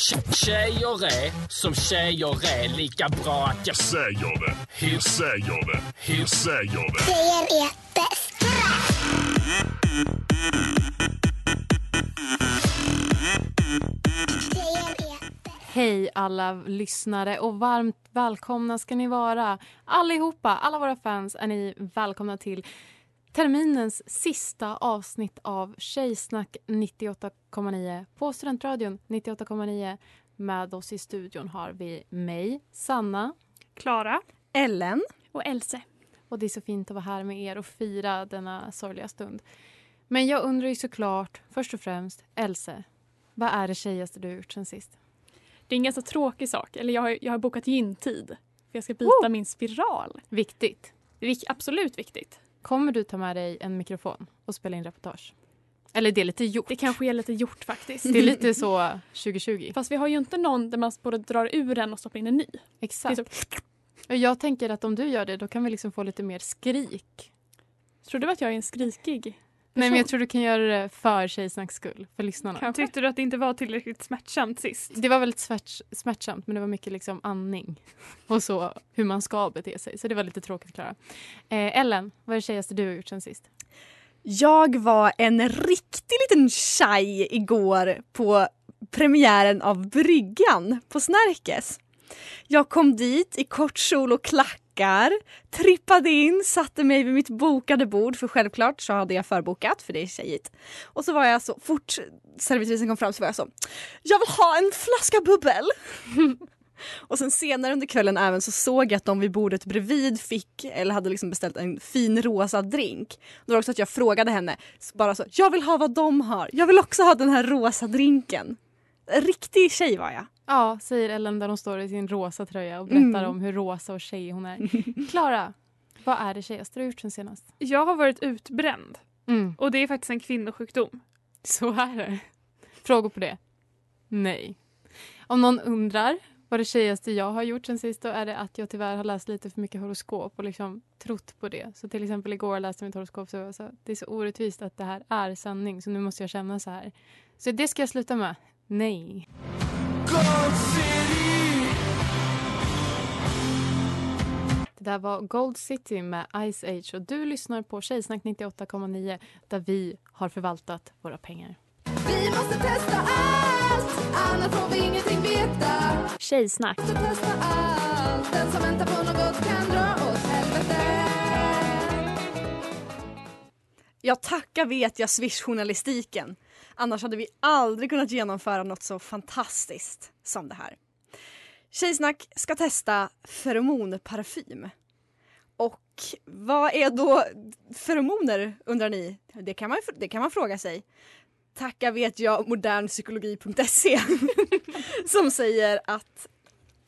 Tjejer är som tjejer är lika bra att jag säger det. Hur säger det? Hur säger det? Tjejer är bäst. Hej alla lyssnare och varmt välkomna ska ni vara. Allihopa, alla våra fans är ni välkomna till terminens sista avsnitt av Tjejsnack 98,9 på Studentradion 98,9. Med oss i studion har vi mig, Sanna, Klara, Ellen och Else. Och det är så fint att vara här med er och fira denna sorgliga stund. Men jag undrar ju såklart, först och främst, Else. Vad är det tjejigaste du har gjort sen sist? Det är en ganska tråkig sak. Eller jag har, jag har bokat gintid. För jag ska byta Oh! min spiral. Viktigt. Vik- absolut viktigt. Kommer du ta med dig en mikrofon och spela in reportage? Eller det är lite gjort. Det kanske är lite gjort faktiskt. Det är lite så 2020. Fast vi har ju inte någon där man både drar ur den och stoppar in en ny. Exakt. Och jag tänker att om du gör det då kan vi liksom få lite mer skrik. Tror du att jag är en skrikig Nej men jag tror du kan göra det för Tjejsnacks skull, för lyssnarna. Kanske. Tyckte du att det inte var tillräckligt smärtsamt sist? Det var väldigt smärt, smärtsamt men det var mycket liksom andning och så hur man ska bete sig. Så det var lite tråkigt Klara. Eh, Ellen, vad är det tjejigaste du har gjort sen sist? Jag var en riktig liten tjej igår på premiären av Bryggan på Snärkes. Jag kom dit i kort kjol och klackar, trippade in, satte mig vid mitt bokade bord för självklart så hade jag förbokat för det är tjejigt. Och så var jag så fort servitrisen kom fram så var jag så Jag vill ha en flaska bubbel! Och sen senare under kvällen även så såg jag att de vid bordet bredvid fick eller hade liksom beställt en fin rosa drink. Det var också att jag frågade henne bara så, jag vill ha vad de har. Jag vill också ha den här rosa drinken. Riktig tjej var jag. Ja, säger Ellen där hon står i sin rosa tröja och berättar Mm. om hur rosa och tjej hon är. Klara, vad är det tjejigaste du har gjort sen senast? Jag har varit utbränd Mm. och det är faktiskt en kvinnosjukdom. Så är det. Frågor på det? Nej. Om någon undrar vad det tjejigaste jag har gjort sen sist då är det att jag tyvärr har läst lite för mycket horoskop och liksom trott på det. Så till exempel igår läste jag mitt horoskop så var jag så det är så orättvist att det här är sanning så nu måste jag känna så här. Så det ska jag sluta med. Nej. Det där var Gold City med Ice Age och du lyssnar på Tjejsnack 98,9 där vi har förvaltat våra pengar. Vi måste testa allt, annars får vi ingenting veta. Tjejsnack. Testa allt, den som väntar på något kan dra åt helvete. Jag tackar vet jag Swish-journalistiken. Annars hade vi aldrig kunnat genomföra något så fantastiskt som det här. Tjejsnack ska testa feromonparfym. Och vad är då feromoner undrar ni? Det kan man, det kan man fråga sig. Tacka vet jag modernpsykologi.se som säger att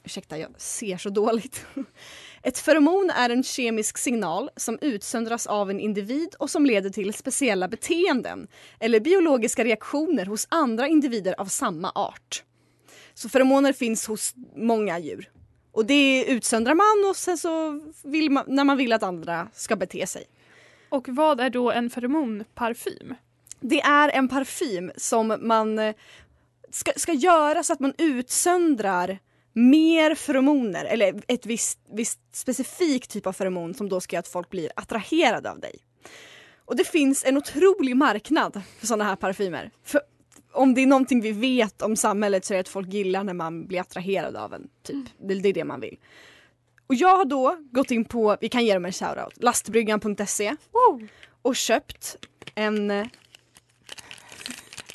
Ursäkta, jag ser så dåligt. Ett feromon är en kemisk signal som utsöndras av en individ och som leder till speciella beteenden eller biologiska reaktioner hos andra individer av samma art. Så feromoner finns hos många djur. Och det utsöndrar man och sen så vill man, när man vill att andra ska bete sig. Och vad är då en feromonparfym? Det är en parfym som man eh, ska, ska göra så att man utsöndrar mer feromoner eller ett visst, visst specifikt typ av feromon som då ska göra att folk blir attraherade av dig. Och det finns en otrolig marknad för sådana här parfymer. För om det är någonting vi vet om samhället så är det att folk gillar när man blir attraherad av en. Typ. Det, det är det man vill. Och jag har då gått in på, vi kan ge dem en shoutout, lastbryggan.se och köpt en, eh,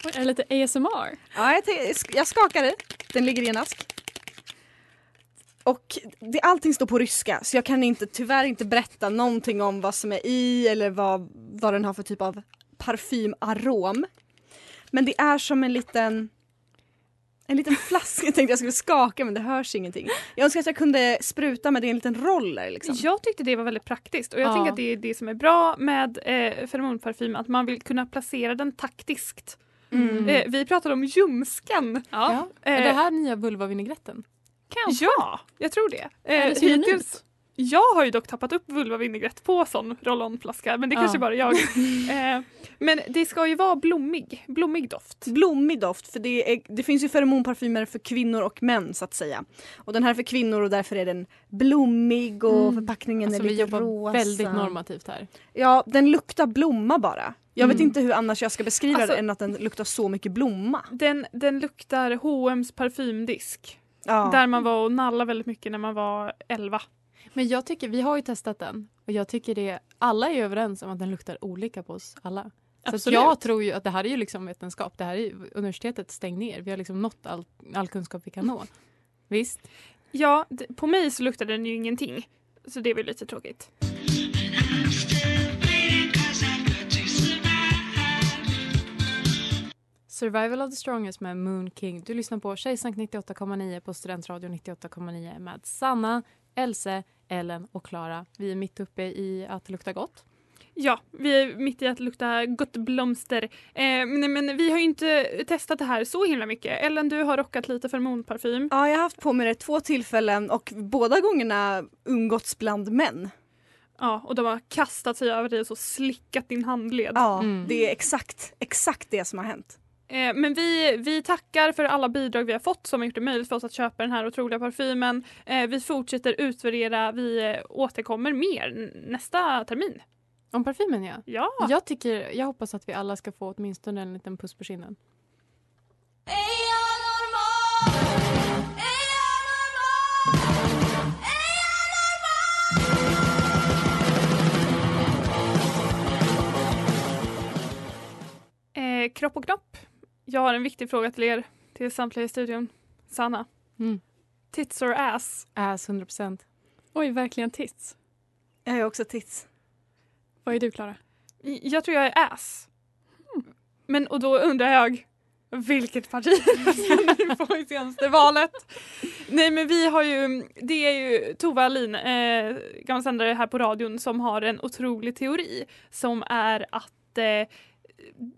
Oj, är det lite ASMR? ja jag, jag skakar i, den ligger i en ask. Och det, allting står på ryska så jag kan inte, tyvärr inte berätta någonting om vad som är i eller vad, vad den har för typ av parfymarom. Men det är som en liten en liten flaska, jag tänkte jag skulle skaka men det hörs ingenting. Jag önskar att jag kunde spruta men det är en liten roller liksom. Jag tyckte det var väldigt praktiskt och jag Ja. tänker att det är det som är bra med eh, feromonparfym, att man vill kunna placera den taktiskt. Mm. Eh, vi pratade om ljumsken. Ja. Eh, Är det här nya vulvavinägretten? Kanske. Ja, jag tror det. Är det Eh, synonymt? hittills, jag har ju dock tappat upp vulvavinägrett på sån roll-on-flaska men det Ja. kanske bara jag. eh, men det ska ju vara blommig, blommig doft. blommig doft för det, är, det finns ju feromonparfymer för kvinnor och män så att säga. Och den här är för kvinnor och därför är den blommig och Mm. förpackningen Alltså, är vi lite jobbar rosa. väldigt normativt här. Ja, den luktar blomma bara. Jag vet Mm. inte hur annars jag ska beskriva Alltså- det än att den luktar så mycket blomma. Den, den luktar H&M's parfymdisk. Ja. Där man var och nallade väldigt mycket när man var 11. Men jag tycker, vi har ju testat den och jag tycker det, alla är överens om att den luktar olika på oss alla. Så jag tror ju att det här är ju liksom vetenskap. Det här är ju universitetet stäng ner. Vi har liksom nått all, all kunskap vi kan nå. Visst? Ja, på mig så luktar den ju ingenting. Så det är väl lite tråkigt. Survival of the strongest med Moon King. Du lyssnar på Tjejsnack 98,9 på Studentradio 98,9 med Sanna, Else, Ellen och Klara. Vi är mitt uppe i att lukta gott. Ja, vi är mitt i att lukta gott blomster. Eh, men, men vi har ju inte testat det här så himla mycket. Ellen, du har rockat lite feromonparfym. Ja, jag har haft på mig det två tillfällen och båda gångerna umgåtts bland män. Ja, och de har kastat sig över dig och så slickat din handled. Ja, Mm. det är exakt, exakt det som har hänt. Eh, men vi, vi tackar för alla bidrag vi har fått som har gjort det möjligt för oss att köpa den här otroliga parfymen. Eh, vi fortsätter utvärdera, vi eh, återkommer mer nästa termin. Om parfymen ja. Ja, Jag, tycker, jag hoppas att vi alla ska få åtminstone en liten puss på kinden. kropp och knopp. Jag har en viktig fråga till er, till samtliga i studion. Sanna, Mm. tits or ass? Ass 100%. Oj, verkligen tits. Jag ju också tits. Vad är du, Klara? Jag tror jag är ass. Men och då undrar jag vilket parti röstade ni på i senaste valet? Nej men vi har ju, det är ju Tove Alin, eh, gammal sändare här på radion som har en otrolig teori som är att eh,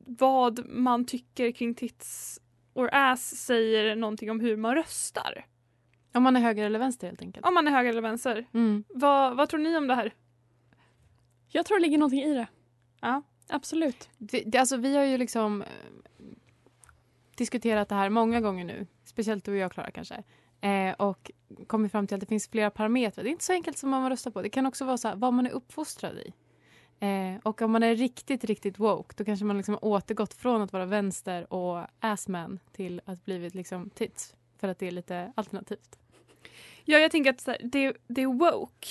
vad man tycker kring tits or ass säger någonting om hur man röstar. Om man är höger eller vänster helt enkelt. Om man är höger eller vänster. Mm. Vad, vad tror ni om det här? Jag tror det ligger någonting i det. Ja. Absolut. Vi, det, alltså, vi har ju liksom eh, diskuterat det här många gånger nu. Speciellt du och jag, Klara, kanske. Eh, och kommit fram till att det finns flera parametrar. Det är inte så enkelt som vad man röstar på. Det kan också vara så här, vad man är uppfostrad i. Eh, och om man är riktigt, riktigt woke då kanske man liksom har återgått från att vara vänster och assman till att blivit liksom tits. För att det är lite alternativt. Ja, jag tänker att här, det, det är woke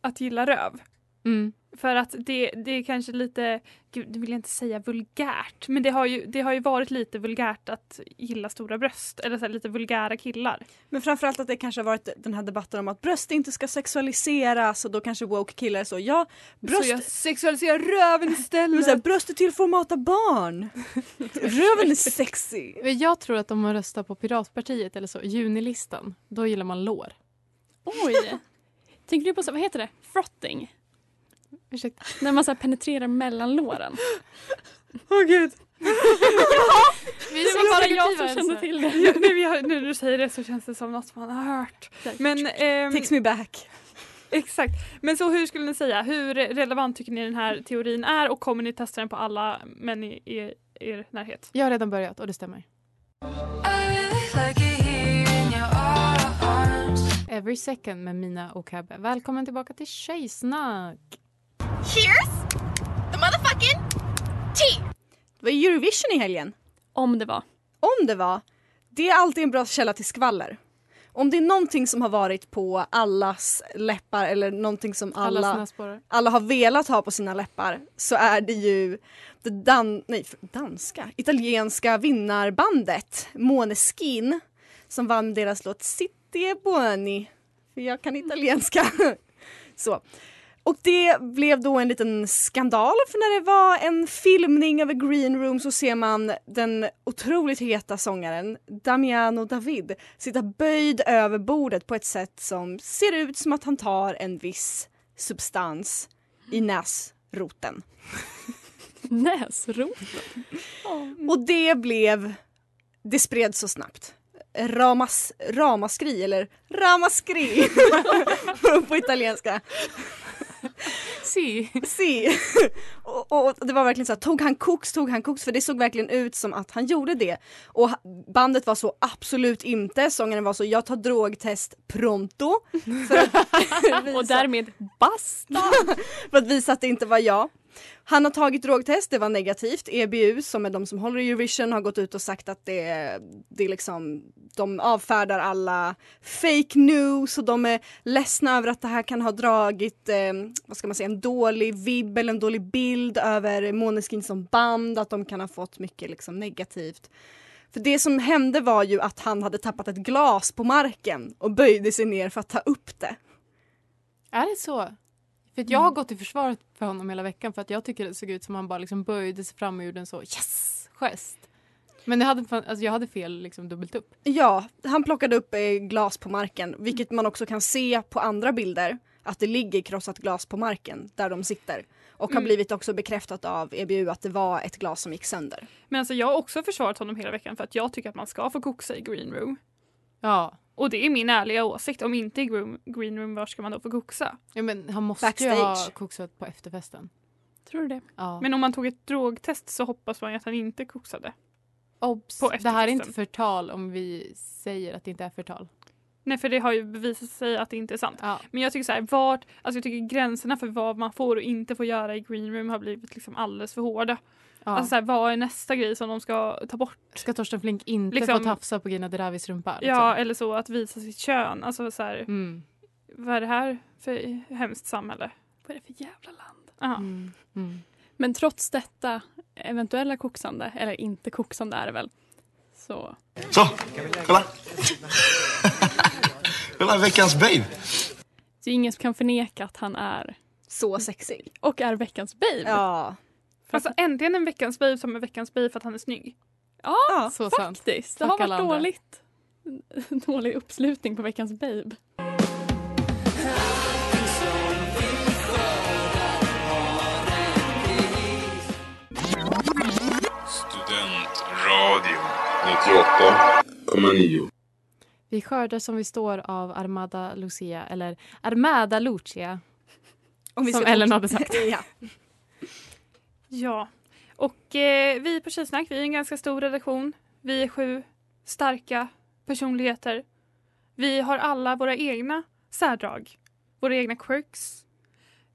att gilla röv. Mm. För att det, det är kanske lite, gud det vill jag inte säga vulgärt, men det har ju, det har ju varit lite vulgärt att gilla stora bröst, eller så här, lite vulgära killar. Men framförallt att det kanske har varit den här debatten om att bröst inte ska sexualiseras och då kanske woke killar är så ja, bröst, Så jag sexualiserar röven men så istället. här, bröst är till för att mata barn. Röven är sexy. Men Jag tror att om man röstar på Piratpartiet eller så, junilistan, då gillar man lår. Oj! Tänker du på, så, vad heter det? Frotting? Ursäkta. När man så här penetrerar mellan låren. Åh gud. Vi Det var bara jag som kände Elsa. till det. Ja, vi har, nu när du säger det så känns det som något man har hört. Men, ehm, Takes me back. exakt. Men så hur skulle ni säga, hur relevant tycker ni den här teorin är och kommer ni testa den på alla män i, i er närhet? Jag har redan börjat och det stämmer. Every second med Mina och Cabbe. Välkommen tillbaka till Tjejsnack! Det var Eurovision i helgen. Om det var. Om det var. Det är alltid en bra källa till skvaller. Om det är någonting som har varit på allas läppar eller någonting som alla, alla har velat ha på sina läppar så är det ju det dan nej, danska, italienska vinnarbandet Måneskin som vann deras låt City e buoni. För jag kan italienska. så. Och det blev då en liten skandal för när det var en filmning över Green Room så ser man den otroligt heta sångaren Damiano David sitta böjd över bordet på ett sätt som ser ut som att han tar en viss substans i näsroten. Näsroten? Och det blev, det spreds så snabbt. Ramas, ramaskri eller ramaskri på italienska. Si. Si. och, och det var verkligen så här, tog han koks, tog han koks? För det såg verkligen ut som att han gjorde det. Och bandet var så absolut inte, sångaren var så, jag tar drogtest pronto. För att, Och därmed basta! för att visa att det inte var jag. Han har tagit drogtest, det var negativt. EBU som är de som håller i Eurovision har gått ut och sagt att det, det är liksom, de avfärdar alla fake news och de är ledsna över att det här kan ha dragit, eh, vad ska man säga, en dålig vibb eller en dålig bild över Måneskin som band, att de kan ha fått mycket liksom negativt. För det som hände var ju att han hade tappat ett glas på marken och böjde sig ner för att ta upp det. Är det så? För att jag har gått i försvaret för honom hela veckan för att jag tycker det såg ut som han bara liksom böjde sig fram och gjorde en så yes gest. Men jag hade, alltså jag hade fel liksom dubbelt upp. Ja, han plockade upp eh, glas på marken, vilket man också kan se på andra bilder. Att det ligger krossat glas på marken där de sitter. Och har Mm. blivit också bekräftat av EBU att det var ett glas som gick sönder. Men alltså jag har också försvarat honom hela veckan för att jag tycker att man ska få koxa i green room. Ja. Och det är min ärliga åsikt. Om inte i green green room, var ska man då få koxa? ja men han måste Backstage. ju ha koksat på efterfesten. Tror du det? Ja. Men om man tog ett drogtest så hoppas man ju att han inte koksade. Obs! Det här är inte förtal om vi säger att det inte är förtal. Nej för det har ju bevisat sig att det inte är sant. Ja. Men jag tycker så här, vart, alltså jag tycker gränserna för vad man får och inte får göra i green room har blivit liksom alldeles för hårda. Ja. Alltså så här, vad är nästa grej som de ska ta bort? Ska Torsten Flink inte Liksom- få tafsa på Gina Diravis rumpa? Liksom? Ja, eller så att visa sitt kön. Alltså så här, Mm. vad är det här för hemskt samhälle? Vad är det för jävla land? Mm. Mm. Men trots detta eventuella koksande, eller inte koksande är det väl, så Så, kolla. kolla veckans babe. det är ingen som kan förneka att han är Så sexig. och är veckans babe. Ja. Alltså äntligen en veckans babe som är veckans babe för att han är snygg. ja. Så sant. Faktiskt. Det Fuck har varit andra. dåligt. Dålig uppslutning på veckans babe. Studentradio 98,9. Vi skördar som vi står av Armada Lucia, eller Armada Lucia. Om vi Som Ellen hade sagt. ja. Ja. Och eh, vi på Tjejsnack, vi är en ganska stor redaktion. Vi är sju starka personligheter. Vi har alla våra egna särdrag. Våra egna quirks.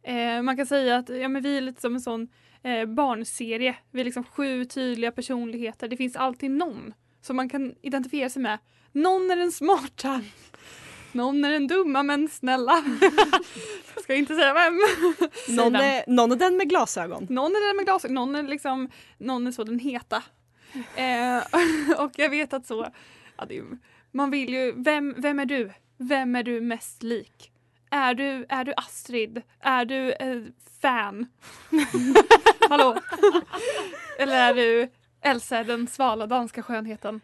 Eh, man kan säga att ja, men vi är lite som en sån eh, barnserie. Vi är liksom sju tydliga personligheter. Det finns alltid någon som man kan identifiera sig med. Någon är den smarta. Någon är den dumma men snälla. Ska inte säga vem. Någon, är, någon är den med glasögon. Någon är den med glasögon, någon är liksom, någon är så den heta. Eh, och jag vet att så, ja, det man vill ju, vem, vem är du? Vem är du mest lik? Är du, är du Astrid? Är du eh, fan? Hallå? Eller är du Elsa, den svala danska skönheten?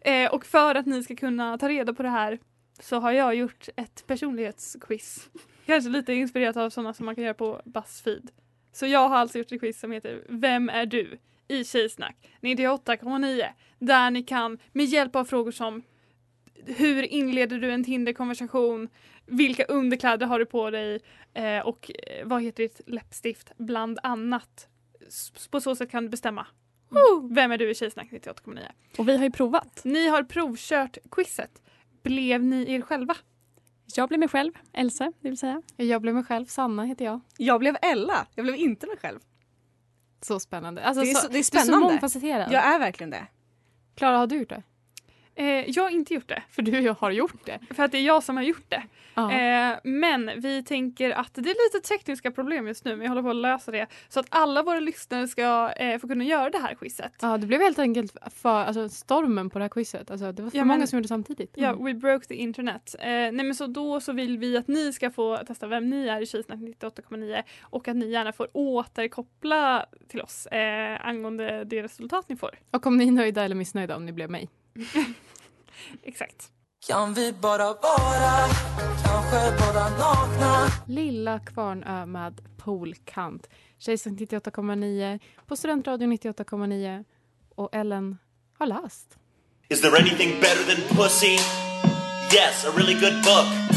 Eh, och för att ni ska kunna ta reda på det här så har jag gjort ett personlighetsquiz. Kanske lite inspirerat av sådana som man kan göra på Buzzfeed. Så jag har alltså gjort ett quiz som heter Vem är du? i Tjejsnack 98,9 där ni kan med hjälp av frågor som Hur inleder du en Tinder-konversation? Vilka underkläder har du på dig? Eh, och eh, vad heter ditt läppstift? Bland annat. S- På så sätt kan du bestämma. Vem är du i Tjejsnack 98,9? Och vi har ju provat. Ni har provkört quizet. Blev ni er själva? Jag blev mig själv, Elsa, det vill säga. Jag blev mig själv, Sanna heter jag. Jag blev Ella, jag blev inte mig själv. Så spännande. Alltså, Det är så, det är Du är så spännande. mångfacetterad. Jag är verkligen det. Klara, har du gjort det? Eh, jag har inte gjort det. För du har gjort det. För att det är jag som har gjort det. Ja. Eh, men vi tänker att det är lite tekniska problem just nu men jag håller på att lösa det. Så att alla våra lyssnare ska eh, få kunna göra det här quizet. Ja, det blev helt enkelt för alltså, stormen på det här quizet. Alltså, det var för Ja, många men- som gjorde samtidigt. Ja, Mm. we broke the internet. Eh, nej men så då så vill vi att ni ska få testa vem ni är i Tjejsnack 98,9 och att ni gärna får återkoppla till oss eh, angående det resultat ni får. Och om ni är nöjda eller missnöjda om ni blev mig. Exakt. Kan vi bara vara, kanske bara nakna Lilla Kvarnö med Poolkant. Tjejsnack 98,9 på Studentradion 98,9 och Ellen har läst. Is there anything better than pussy? Yes, a really good book.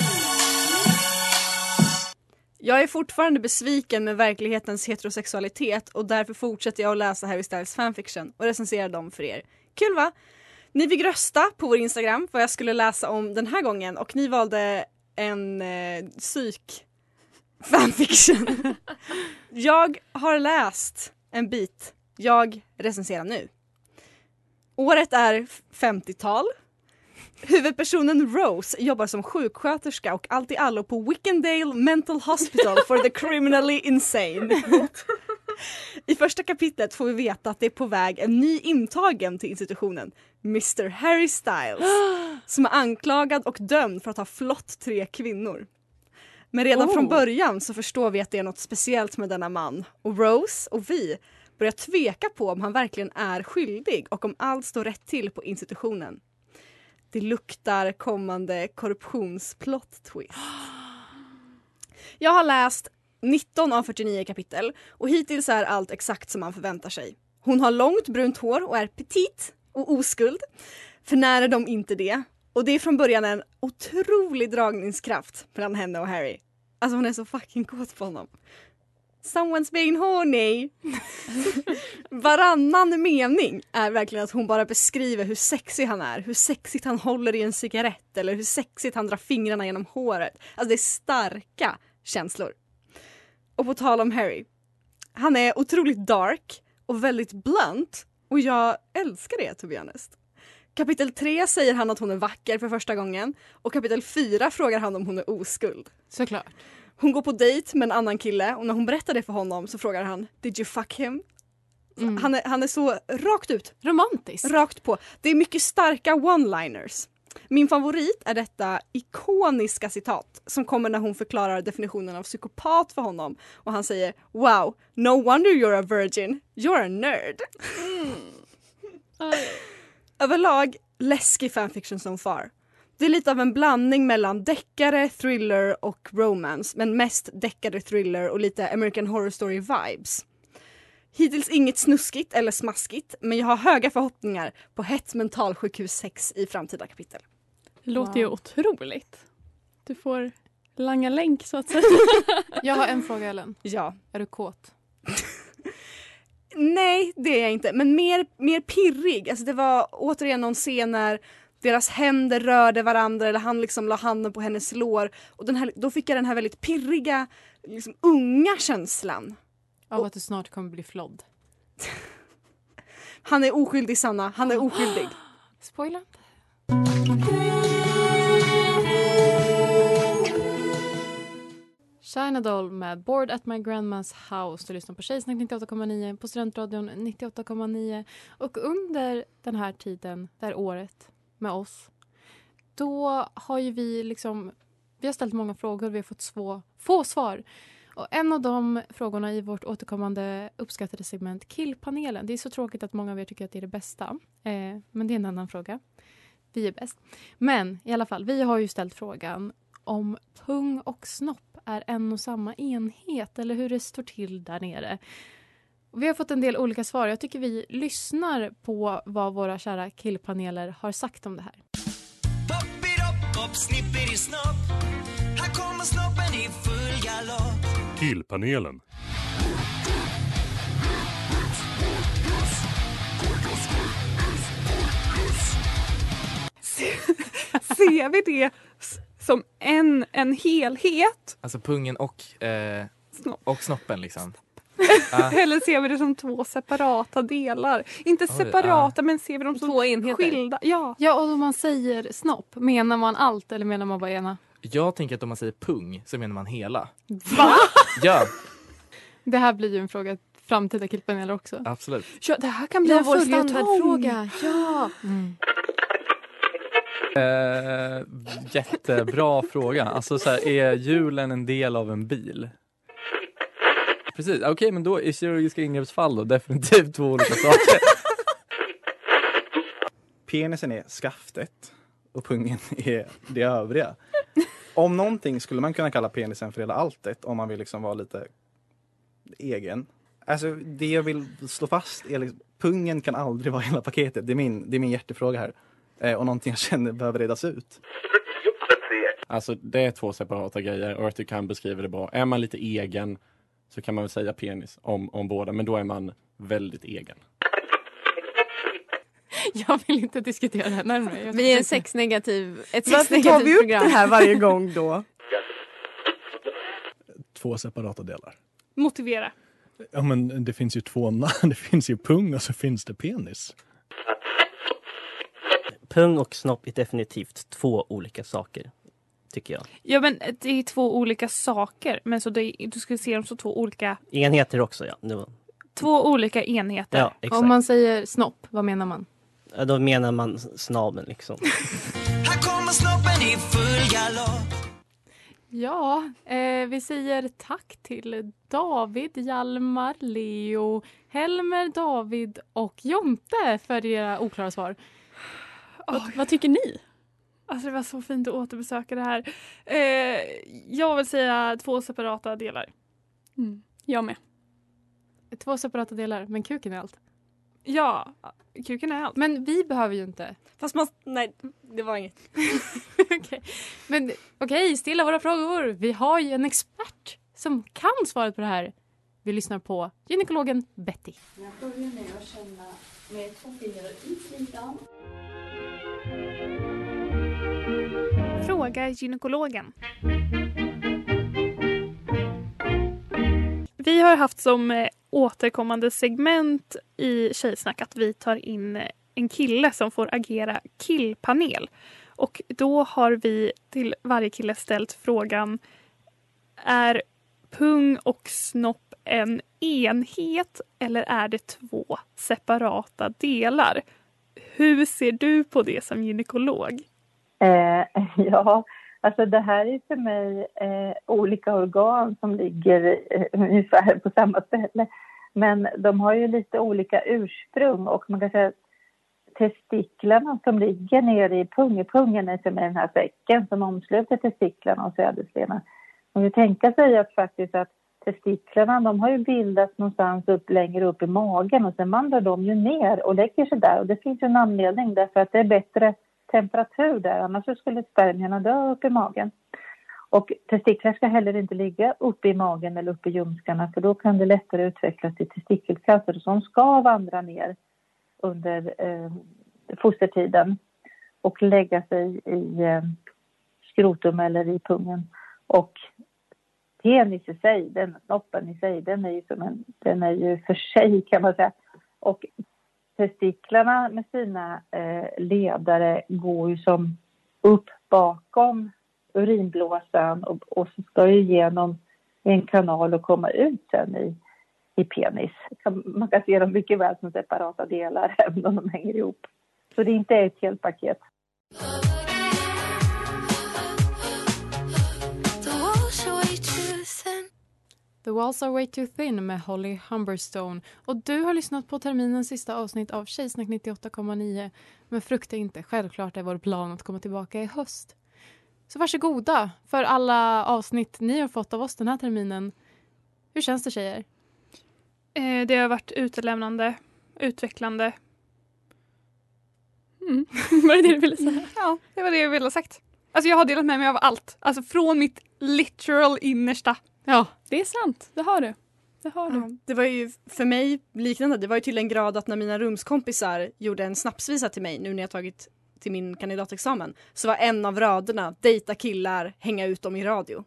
Jag är fortfarande besviken med verklighetens heterosexualitet och därför fortsätter jag att läsa Harry Styles fanfiction och recensera dem för er. Kul va? Ni fick rösta på vår Instagram vad jag skulle läsa om den här gången och ni valde en eh, psyk fanfiction. jag har läst en bit. Jag recenserar nu. Året är 50-tal. Huvudpersonen Rose jobbar som sjuksköterska och allt i allo på Wickendale Mental Hospital for the criminally insane. I första kapitlet får vi veta att det är på väg en ny intagen till institutionen, Mr Harry Styles, som är anklagad och dömd för att ha flott tre kvinnor. Men redan Oh. från början så förstår vi att det är något speciellt med denna man och Rose och vi börjar tveka på om han verkligen är skyldig och om allt står rätt till på institutionen. Det luktar kommande korruptionsplot twist. Jag har läst 19 av 49 kapitel och hittills är allt exakt som man förväntar sig. Hon har långt brunt hår och är petit och oskuld. För när är de inte det? Och det är från början en otrolig dragningskraft mellan henne och Harry. Alltså hon är så fucking kåt på honom. Someone's being horny. Varannan mening är verkligen att hon bara beskriver hur sexig han är, hur sexigt han håller i en cigarett eller hur sexigt han drar fingrarna genom håret. Alltså det är starka känslor. Och på tal om Harry. Han är otroligt dark och väldigt blunt och jag älskar det to be honest. Kapitel 3 säger han att hon är vacker för första gången och kapitel 4 frågar han om hon är oskuld. Såklart. Hon går på dejt med en annan kille och när hon berättar det för honom så frågar han Did you fuck him? Han, är, han är så rakt ut. Romantiskt. Rakt på. Det är mycket starka one-liners. Min favorit är detta ikoniska citat som kommer när hon förklarar definitionen av psykopat för honom och han säger Wow, no wonder you're a virgin, you're a nerd. Överlag läskig fanfiction so far. Det är lite av en blandning mellan deckare, thriller och romance men mest deckare, thriller och lite American Horror Story vibes. Hittills inget snuskigt eller smaskigt men jag har höga förhoppningar på hett mentalsjukhus 6 i framtida kapitel. Det låter ju Wow. otroligt. Du får langa länk så att säga. Jag har en fråga Ellen. Ja. Är du kåt? Nej, det är jag inte. Men mer, mer pirrig. Alltså det var återigen någon scen när deras händer rörde varandra eller han liksom la handen på hennes lår. Och den här, då fick jag den här väldigt pirriga, liksom unga känslan. Av att du snart kommer bli flodd. Han är oskyldig Sanna, han är oskyldig. Spoila inte. China Doll med Bored at my grandma's house. Du lyssnar på Tjejsnack 98,9 på Studentradion 98,9. Och under den här tiden, det här året med oss, då har ju vi liksom... Vi har ställt många frågor, vi har fått svå, få svar. Och en av de frågorna i vårt återkommande uppskattade segment Killpanelen. Det är så tråkigt att många av er tycker att det är det bästa. Eh, men det är en annan fråga. Vi är bäst. Men i alla fall, vi har ju ställt frågan om pung och snopp är en och samma enhet eller hur det står till där nere. Vi har fått en del olika svar. Jag tycker vi lyssnar på vad våra kära killpaneler har sagt om det här. Hopp, snippity snopp Killpanelen. Ser vi det som en, en helhet? Alltså pungen och, eh, Snopp. och snoppen liksom. Ah. Eller ser vi det som två separata delar? Inte Oj, separata men ser vi dem som Två enheter. skilda? Ja. Ja, och om man säger snopp, menar man allt eller menar man bara ena? Jag tänker att om man säger pung så menar man hela. Va? Ja, Det här blir ju en fråga till framtida killpaneler också. absolut. ja, det här kan bli Ja, en vår standardfråga. Ja. Eh, jättebra fråga. Alltså så här, är hjulen en del av en bil? Precis, okej men då är kirurgiska ingreppsfall då definitivt två olika saker. Penisen är skaftet och pungen är det övriga. Om någonting skulle man kunna kalla penisen för hela alltet om man vill liksom vara lite egen. Alltså det jag vill slå fast är liksom, pungen kan aldrig vara hela paketet. Det är min, det är min hjärtefråga här. Eh, och någonting jag känner behöver redas ut. Alltså det är två separata grejer och jag tycker han beskriver det bra. Är man lite egen så kan man väl säga penis om, om båda, men då är man väldigt egen. Jag vill inte diskutera det här närmare. Vi är en sexnegativ, ett Varför tar sexnegativt vi upp program. det här varje gång då? Två separata delar. Motivera. Ja men det finns ju två namn. Det finns ju pung och så finns det penis. Pung och snopp är definitivt två olika saker, tycker jag. Ja men det är två olika saker. Men så det, du skulle se dem som två olika, Enheter också, ja. Två olika enheter. ja. Om man säger snopp, vad menar man? Ja, Då menar man snabeln liksom. Här kommer snoppen i full galopp Ja, eh, vi säger tack till David, Hjalmar, Leo, Helmer, David och Jonte för era oklara svar. Åh, Vad tycker ni? Alltså det var så fint att återbesöka det här. Eh, jag vill säga två separata delar. Mm. Jag med. Två separata delar, men kuken är allt. Ja, kuken är allt. Men vi behöver ju inte. Fast man, nej, det var inget. Okej, Men okej, stilla våra frågor. Vi har ju en expert som kan svaret på det här. Vi lyssnar på gynekologen Betty. Jag börjar med att känna med två fingrar i slidan. Fråga gynekologen. Vi har haft som eh, återkommande segment i Tjejsnack att vi tar in en kille som får agera killpanel. Och då har vi till varje kille ställt frågan Är pung och snopp en enhet eller är det två separata delar? Hur ser du på det som gynekolog? Eh, ja, alltså det här är för mig eh, olika organ som ligger eh, ungefär på samma ställe. Men de har ju lite olika ursprung och man kan säga att testiklarna som ligger nere i pungepungen är för mig den här säcken som omsluter testiklarna och sädesledarna. Man kan tänka sig att faktiskt att testiklarna de har ju bildats någonstans upp, längre upp i magen och sen vandrar de ju ner och lägger sig där och det finns ju en anledning därför att det är bättre temperatur där annars skulle spermierna dö upp i magen. Och testiklar ska heller inte ligga uppe i magen eller uppe i ljumskarna för då kan det lättare utvecklas till testikelcancer som ska vandra ner under eh, fostertiden och lägga sig i eh, skrotum eller i pungen. Och penis i sig, den snoppen i sig, den är ju som en, den är ju för sig kan man säga. Och testiklarna med sina eh, ledare går ju som upp bakom urinblåsan och, och så ska det igenom en kanal och komma ut sen i, i penis. Man kan se dem mycket väl som separata delar även om de hänger ihop. Så det är inte ett helt paket. The walls are way too thin med Holly Humberstone. Och du har lyssnat på terminens sista avsnitt av Tjejsnack 98,9. Men frukta inte, självklart är vår plan att komma tillbaka i höst. Så varsågoda för alla avsnitt ni har fått av oss den här terminen. Hur känns det tjejer? Eh, det har varit utelämnande, utvecklande. Mm. Var det det du ville säga? Ja, det var det jag ville ha sagt. Alltså jag har delat med mig av allt. Alltså från mitt literal innersta. Ja, det är sant. Det har du. Det har du. Det var ju för mig liknande. Det var ju till en grad att när mina rumskompisar gjorde en snapsvisa till mig nu när jag tagit till min kandidatexamen så var en av raderna dejta killar, hänga ut dem i radio.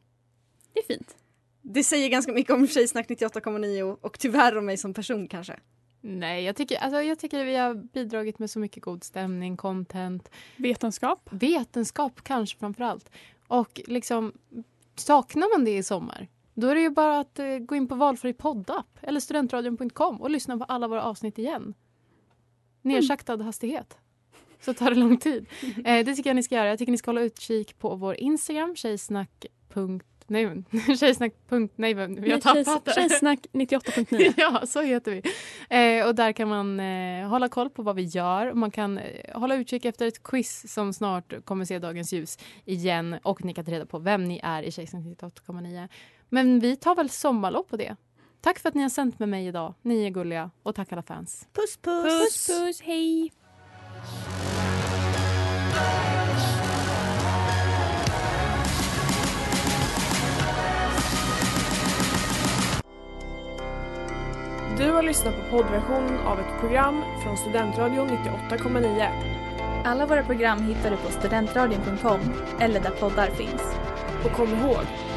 Det är fint. Det säger ganska mycket om Tjejsnack 98,9 och tyvärr om mig som person kanske. Nej, jag tycker, alltså, jag tycker vi har bidragit med så mycket god stämning, content. Vetenskap. Vetenskap kanske framför allt. Och liksom, saknar man det i sommar, då är det ju bara att eh, gå in på valfri poddapp eller studentradion.com och lyssna på alla våra avsnitt igen. Nersaktad hastighet. Så tar det lång tid. Eh, det tycker jag ni ska göra. Jag tycker ni ska hålla utkik på vår Instagram, tjejsnack. Nej, tjejsnack. Nej, vi har tappat det. tjejs- Tjejsnack 98.9. ja, så heter vi. Eh, och där kan man eh, hålla koll på vad vi gör. Man kan eh, hålla utkik efter ett quiz som snart kommer se dagens ljus igen. Och ni kan ta reda på vem ni är i Tjejsnack 98,9. Men vi tar väl sommarlov på det. Tack för att ni har sänt med mig idag. Ni är gulliga. Och tack alla fans. Puss puss! Puss puss, hej! Du har lyssnat på poddversionen av ett program från Studentradion 98,9. Alla våra program hittar du på studentradion.com eller där poddar finns. Och kom ihåg,